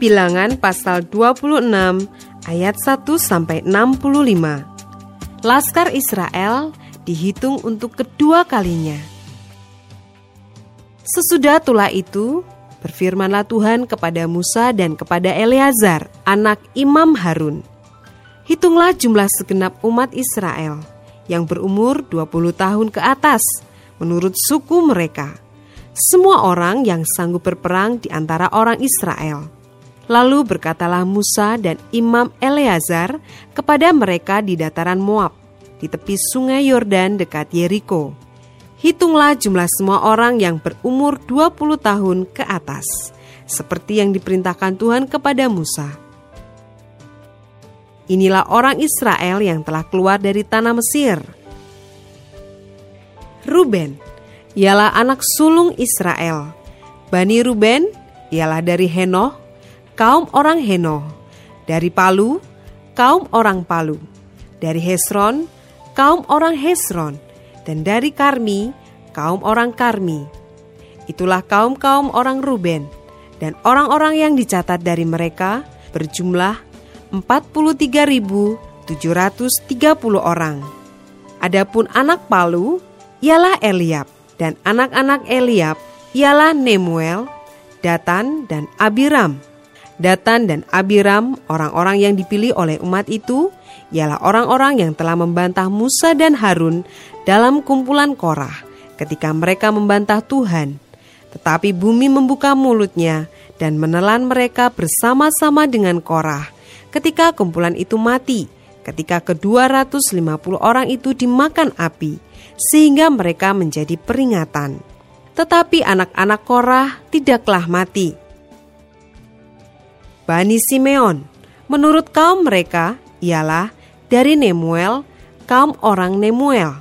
Bilangan pasal 26 ayat 1 sampai 65. Laskar Israel dihitung untuk kedua kalinya. Sesudah tulah itu, berfirmanlah Tuhan kepada Musa dan kepada Eleazar, anak Imam Harun. Hitunglah jumlah segenap umat Israel yang berumur 20 tahun ke atas menurut suku mereka. Semua orang yang sanggup berperang di antara orang Israel Lalu berkatalah Musa dan Imam Eleazar kepada mereka di dataran Moab, di tepi sungai Yordan dekat Yeriko. Hitunglah jumlah semua orang yang berumur 20 tahun ke atas, seperti yang diperintahkan Tuhan kepada Musa. Inilah orang Israel yang telah keluar dari tanah Mesir. Ruben, ialah anak sulung Israel. Bani Ruben, ialah dari Henoh, kaum orang Heno, dari Palu, kaum orang Palu, dari Hesron, kaum orang Hesron, dan dari Karmi, kaum orang Karmi. Itulah kaum-kaum orang Ruben, dan orang-orang yang dicatat dari mereka berjumlah 43.730 orang. Adapun anak Palu ialah Eliab, dan anak-anak Eliab ialah Nemuel, Datan, dan Abiram. Datan dan Abiram, orang-orang yang dipilih oleh umat itu, ialah orang-orang yang telah membantah Musa dan Harun dalam kumpulan Korah ketika mereka membantah Tuhan. Tetapi bumi membuka mulutnya dan menelan mereka bersama-sama dengan Korah ketika kumpulan itu mati, ketika ke-250 orang itu dimakan api, sehingga mereka menjadi peringatan. Tetapi anak-anak Korah tidaklah mati Bani Simeon. Menurut kaum mereka ialah dari Nemuel, kaum orang Nemuel.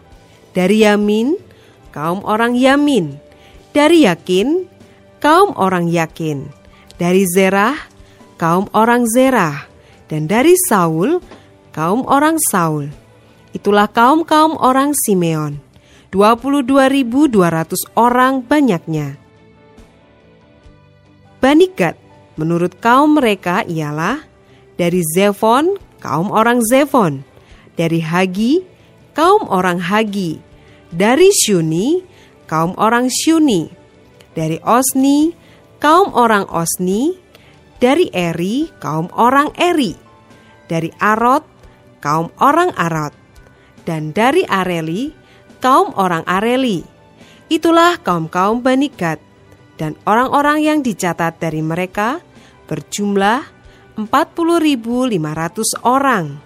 Dari Yamin, kaum orang Yamin. Dari Yakin, kaum orang Yakin. Dari Zerah, kaum orang Zerah. Dan dari Saul, kaum orang Saul. Itulah kaum-kaum orang Simeon. 22.200 orang banyaknya. Bani Gad Menurut kaum mereka ialah dari Zefon, kaum orang Zefon, dari Hagi, kaum orang Hagi, dari Syuni, kaum orang Syuni, dari Osni, kaum orang Osni, dari Eri, kaum orang Eri, dari Arot, kaum orang Arot, dan dari Areli, kaum orang Areli. Itulah kaum-kaum Bani dan orang-orang yang dicatat dari mereka berjumlah 40.500 orang.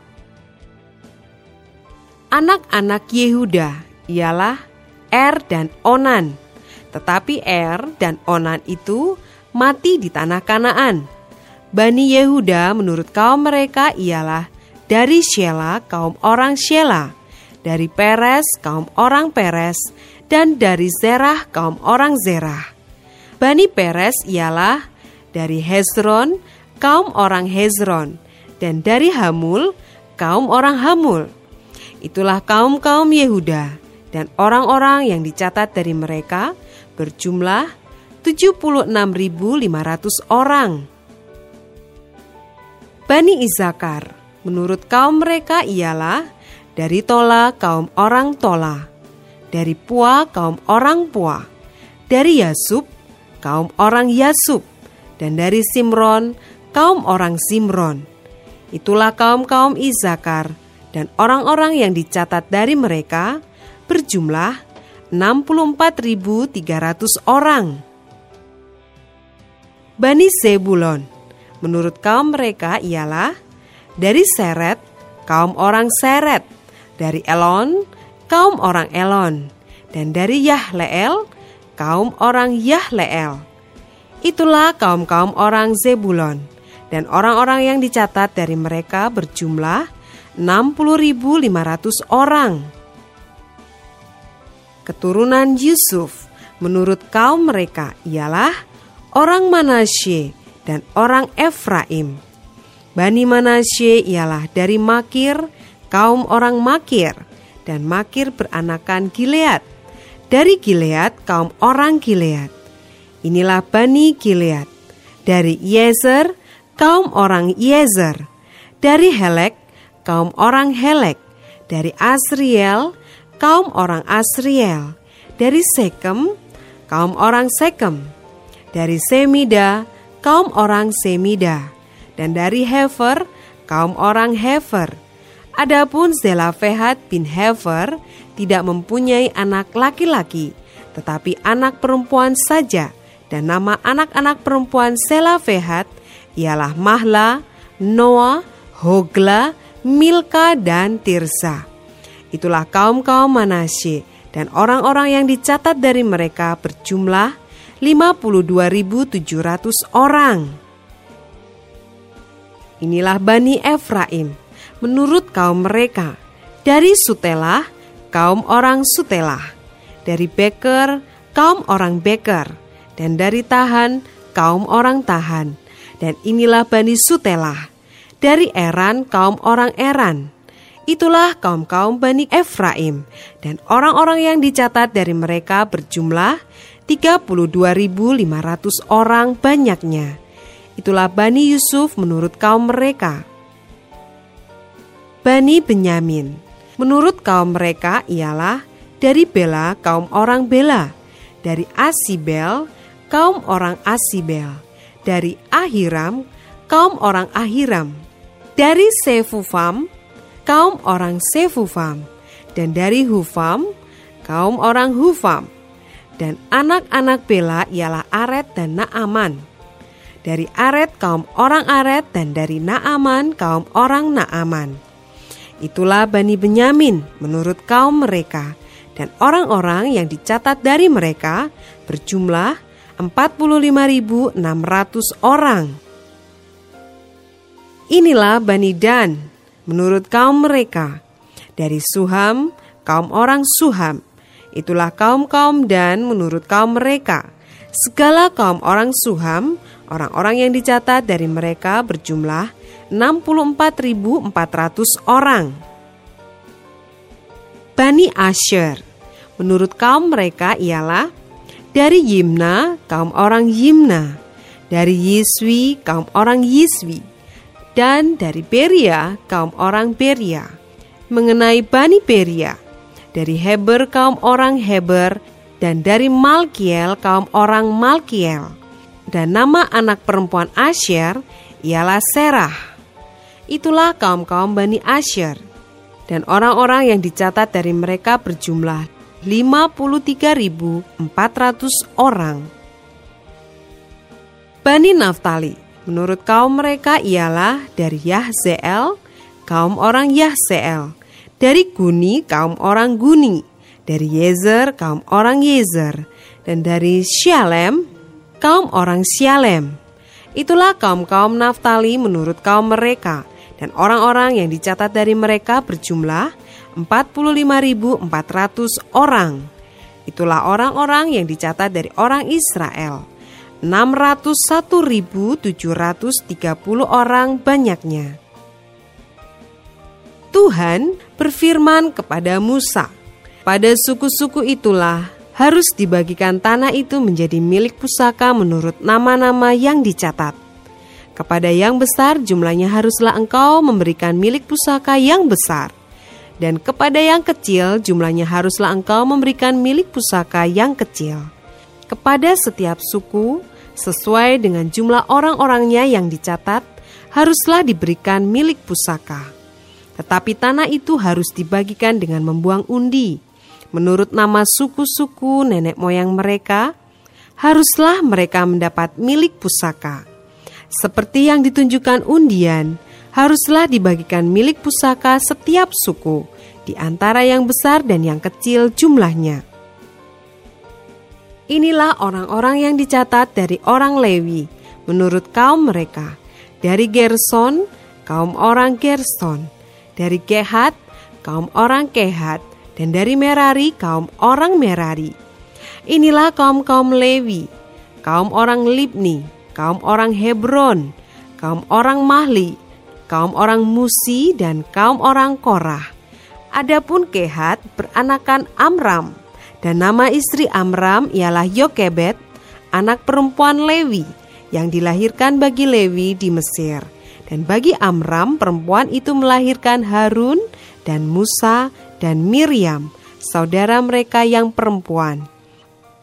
Anak-anak Yehuda ialah Er dan Onan, tetapi Er dan Onan itu mati di tanah Kanaan. Bani Yehuda menurut kaum mereka ialah dari Shela kaum orang Shela, dari Peres kaum orang Peres, dan dari Zerah kaum orang Zerah. Bani Peres ialah dari Hezron, kaum orang Hezron, dan dari Hamul, kaum orang Hamul. Itulah kaum-kaum Yehuda, dan orang-orang yang dicatat dari mereka berjumlah 76.500 orang. Bani Izakar, menurut kaum mereka ialah dari Tola kaum orang Tola, dari Pua kaum orang Pua, dari Yasub kaum orang Yasub, dan dari Simron, kaum orang Simron. Itulah kaum-kaum Izakar dan orang-orang yang dicatat dari mereka berjumlah 64.300 orang. Bani Zebulon, menurut kaum mereka ialah dari Seret, kaum orang Seret, dari Elon, kaum orang Elon, dan dari Yahleel, kaum orang Yahleel Itulah kaum-kaum orang Zebulon. dan orang-orang yang dicatat dari mereka berjumlah 60.500 orang. Keturunan Yusuf menurut kaum mereka ialah orang Manasye dan orang Efraim. Bani Manasye ialah dari Makir, kaum orang Makir, dan Makir beranakan Gilead. Dari Gilead, kaum orang Gilead. Inilah Bani Gilead. Dari Yezer, kaum orang Yezer. Dari Helek, kaum orang Helek. Dari Asriel, kaum orang Asriel. Dari Sekem, kaum orang Sekem. Dari Semida, kaum orang Semida. Dan dari Hefer, kaum orang Hefer. Adapun Zelafehat bin Hefer tidak mempunyai anak laki-laki, tetapi anak perempuan saja dan nama anak-anak perempuan Selafehat ialah Mahla, Noah, Hogla, Milka, dan Tirsa. Itulah kaum-kaum Manasye dan orang-orang yang dicatat dari mereka berjumlah 52.700 orang. Inilah Bani Efraim menurut kaum mereka. Dari Sutelah, kaum orang Sutelah. Dari Beker, kaum orang Beker dan dari Tahan kaum orang Tahan. Dan inilah Bani Sutelah, dari Eran kaum orang Eran. Itulah kaum-kaum Bani Efraim, dan orang-orang yang dicatat dari mereka berjumlah 32.500 orang banyaknya. Itulah Bani Yusuf menurut kaum mereka. Bani Benyamin, menurut kaum mereka ialah dari Bela kaum orang Bela, dari Asibel kaum orang Asibel, dari Ahiram, kaum orang Ahiram, dari Sefufam, kaum orang Sefufam, dan dari Hufam, kaum orang Hufam. Dan anak-anak Bela ialah Aret dan Naaman. Dari Aret kaum orang Aret dan dari Naaman kaum orang Naaman. Itulah Bani Benyamin menurut kaum mereka dan orang-orang yang dicatat dari mereka berjumlah 45.600 orang. Inilah Bani Dan menurut kaum mereka. Dari Suham, kaum orang Suham. Itulah kaum-kaum Dan menurut kaum mereka. Segala kaum orang Suham, orang-orang yang dicatat dari mereka berjumlah 64.400 orang. Bani Asher, menurut kaum mereka ialah dari Yimna, kaum orang Yimna. Dari Yiswi, kaum orang Yiswi. Dan dari Beria, kaum orang Beria. Mengenai Bani Beria, dari Heber, kaum orang Heber. Dan dari Malkiel, kaum orang Malkiel. Dan nama anak perempuan Asher ialah Serah. Itulah kaum-kaum Bani Asher. Dan orang-orang yang dicatat dari mereka berjumlah 53.400 orang. Bani Naftali, menurut kaum mereka ialah dari Yahzeel, kaum orang Yahzeel, dari Guni, kaum orang Guni, dari Yezer, kaum orang Yezer, dan dari Shalem, kaum orang Shalem. Itulah kaum-kaum Naftali menurut kaum mereka, dan orang-orang yang dicatat dari mereka berjumlah 45.400 orang. Itulah orang-orang yang dicatat dari orang Israel. 601.730 orang banyaknya. Tuhan berfirman kepada Musa, "Pada suku-suku itulah harus dibagikan tanah itu menjadi milik pusaka menurut nama-nama yang dicatat. Kepada yang besar jumlahnya haruslah engkau memberikan milik pusaka yang besar." Dan kepada yang kecil jumlahnya haruslah engkau memberikan milik pusaka yang kecil. Kepada setiap suku, sesuai dengan jumlah orang-orangnya yang dicatat, haruslah diberikan milik pusaka. Tetapi tanah itu harus dibagikan dengan membuang undi. Menurut nama suku-suku nenek moyang mereka, haruslah mereka mendapat milik pusaka. Seperti yang ditunjukkan undian, haruslah dibagikan milik pusaka setiap suku, di antara yang besar dan yang kecil jumlahnya. Inilah orang-orang yang dicatat dari orang Lewi menurut kaum mereka. Dari Gerson, kaum orang Gerson. Dari Kehat, kaum orang Kehat. Dan dari Merari, kaum orang Merari. Inilah kaum-kaum Lewi, kaum orang Libni, kaum orang Hebron, kaum orang Mahli, kaum orang Musi, dan kaum orang Korah. Adapun Kehat beranakan Amram, dan nama istri Amram ialah Yokebet, anak perempuan Lewi, yang dilahirkan bagi Lewi di Mesir. Dan bagi Amram, perempuan itu melahirkan Harun dan Musa dan Miriam, saudara mereka yang perempuan.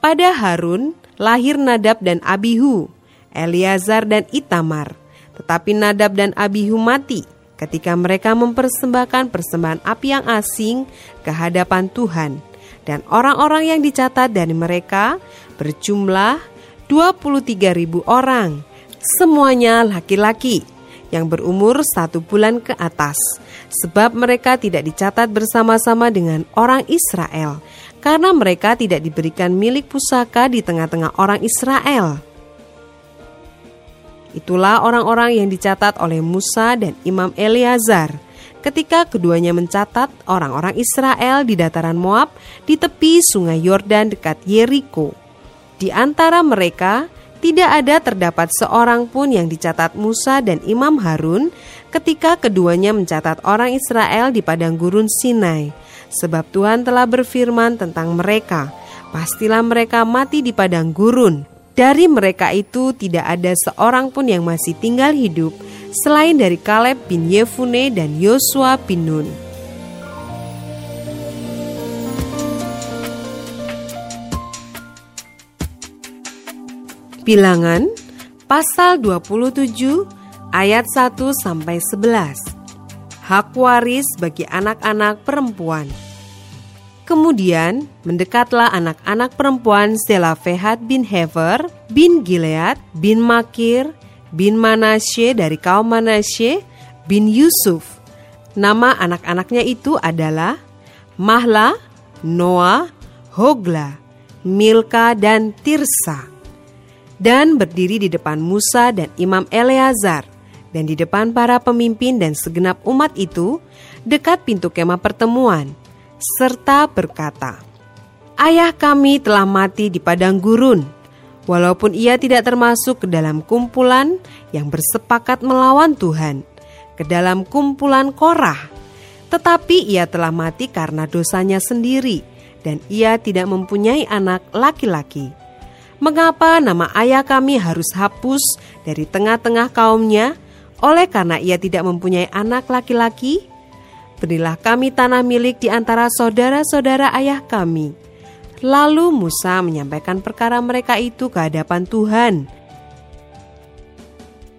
Pada Harun lahir Nadab dan Abihu, Eleazar dan Itamar. Tetapi Nadab dan Abihu mati ketika mereka mempersembahkan persembahan api yang asing ke hadapan Tuhan. Dan orang-orang yang dicatat dari mereka berjumlah 23.000 orang. Semuanya laki-laki yang berumur satu bulan ke atas. Sebab mereka tidak dicatat bersama-sama dengan orang Israel. Karena mereka tidak diberikan milik pusaka di tengah-tengah orang Israel. Itulah orang-orang yang dicatat oleh Musa dan Imam Eleazar ketika keduanya mencatat orang-orang Israel di dataran Moab di tepi sungai Yordan dekat Yeriko. Di antara mereka tidak ada terdapat seorang pun yang dicatat Musa dan Imam Harun ketika keduanya mencatat orang Israel di padang gurun Sinai. Sebab Tuhan telah berfirman tentang mereka, pastilah mereka mati di padang gurun dari mereka itu tidak ada seorang pun yang masih tinggal hidup selain dari Kaleb bin Yefune dan Yosua bin Nun. Bilangan pasal 27 ayat 1 sampai 11. Hak waris bagi anak-anak perempuan. Kemudian mendekatlah anak-anak perempuan Selafehat bin Hever, bin Gilead, bin Makir, bin Manasye dari kaum Manasye, bin Yusuf. Nama anak-anaknya itu adalah Mahla, Noah, Hogla, Milka, dan Tirsa. Dan berdiri di depan Musa dan Imam Eleazar, dan di depan para pemimpin dan segenap umat itu, dekat pintu kemah pertemuan serta berkata, Ayah kami telah mati di padang gurun, walaupun ia tidak termasuk ke dalam kumpulan yang bersepakat melawan Tuhan, ke dalam kumpulan Korah, tetapi ia telah mati karena dosanya sendiri, dan ia tidak mempunyai anak laki-laki. Mengapa nama ayah kami harus hapus dari tengah-tengah kaumnya, oleh karena ia tidak mempunyai anak laki-laki? Berilah kami tanah milik di antara saudara-saudara ayah kami. Lalu Musa menyampaikan perkara mereka itu ke hadapan Tuhan.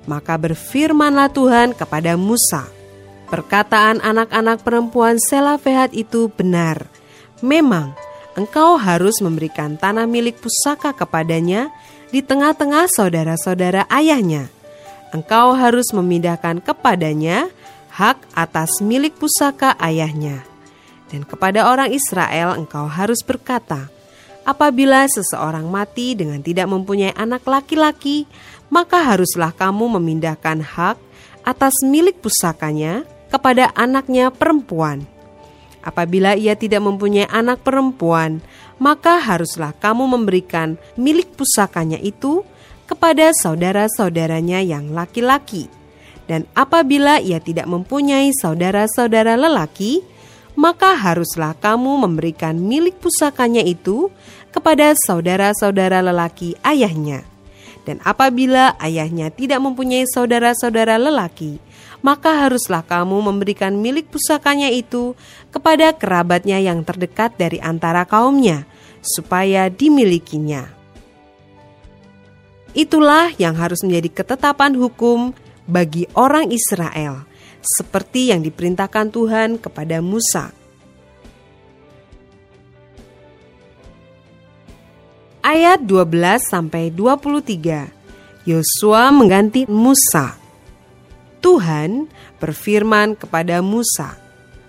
Maka berfirmanlah Tuhan kepada Musa, Perkataan anak-anak perempuan Selafehat itu benar. Memang, engkau harus memberikan tanah milik pusaka kepadanya di tengah-tengah saudara-saudara ayahnya. Engkau harus memindahkan kepadanya hak atas milik pusaka ayahnya. Dan kepada orang Israel engkau harus berkata, apabila seseorang mati dengan tidak mempunyai anak laki-laki, maka haruslah kamu memindahkan hak atas milik pusakanya kepada anaknya perempuan. Apabila ia tidak mempunyai anak perempuan, maka haruslah kamu memberikan milik pusakanya itu kepada saudara-saudaranya yang laki-laki dan apabila ia tidak mempunyai saudara-saudara lelaki, maka haruslah kamu memberikan milik pusakanya itu kepada saudara-saudara lelaki ayahnya. Dan apabila ayahnya tidak mempunyai saudara-saudara lelaki, maka haruslah kamu memberikan milik pusakanya itu kepada kerabatnya yang terdekat dari antara kaumnya, supaya dimilikinya. Itulah yang harus menjadi ketetapan hukum bagi orang Israel, seperti yang diperintahkan Tuhan kepada Musa. Ayat 12 sampai 23. Yosua mengganti Musa. Tuhan berfirman kepada Musa,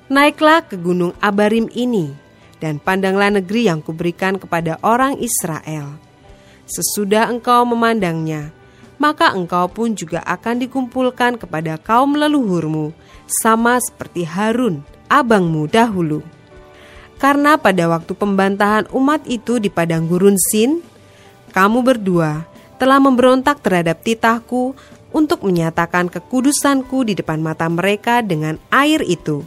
"Naiklah ke gunung Abarim ini dan pandanglah negeri yang kuberikan kepada orang Israel. Sesudah engkau memandangnya, maka engkau pun juga akan dikumpulkan kepada kaum leluhurmu, sama seperti Harun, abangmu dahulu. Karena pada waktu pembantahan umat itu di padang gurun Sin, kamu berdua telah memberontak terhadap titahku untuk menyatakan kekudusanku di depan mata mereka dengan air itu.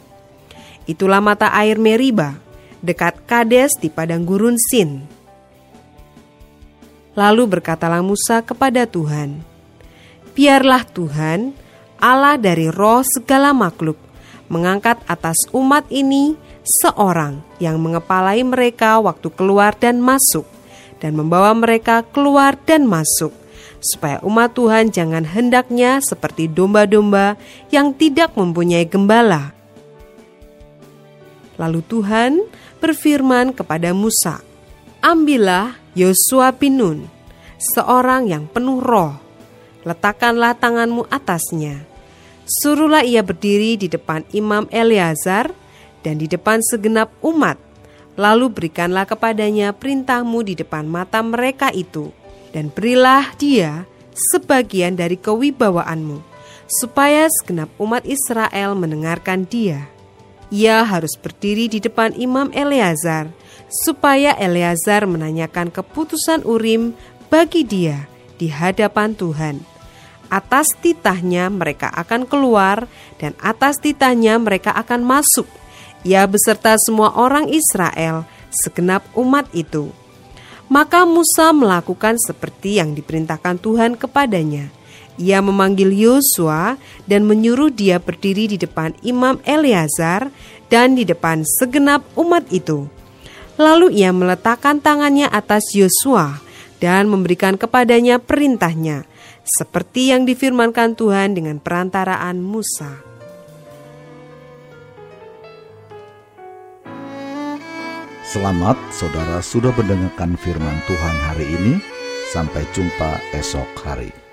Itulah mata air Meriba, dekat Kades di padang gurun Sin. Lalu berkatalah Musa kepada Tuhan, Biarlah Tuhan, Allah dari roh segala makhluk, mengangkat atas umat ini seorang yang mengepalai mereka waktu keluar dan masuk, dan membawa mereka keluar dan masuk, supaya umat Tuhan jangan hendaknya seperti domba-domba yang tidak mempunyai gembala. Lalu Tuhan berfirman kepada Musa, Ambillah Yosua bin Nun, seorang yang penuh roh, letakkanlah tanganmu atasnya. Suruhlah ia berdiri di depan Imam Eleazar dan di depan segenap umat, lalu berikanlah kepadanya perintahmu di depan mata mereka itu, dan berilah dia sebagian dari kewibawaanmu, supaya segenap umat Israel mendengarkan dia. Ia harus berdiri di depan Imam Eleazar, supaya Eleazar menanyakan keputusan Urim bagi dia di hadapan Tuhan. Atas titahnya mereka akan keluar, dan atas titahnya mereka akan masuk. Ia beserta semua orang Israel, segenap umat itu. Maka Musa melakukan seperti yang diperintahkan Tuhan kepadanya. Ia memanggil Yosua dan menyuruh dia berdiri di depan Imam Eleazar dan di depan segenap umat itu. Lalu ia meletakkan tangannya atas Yosua dan memberikan kepadanya perintahnya, seperti yang difirmankan Tuhan dengan perantaraan Musa. Selamat saudara sudah mendengarkan firman Tuhan hari ini. Sampai jumpa esok hari.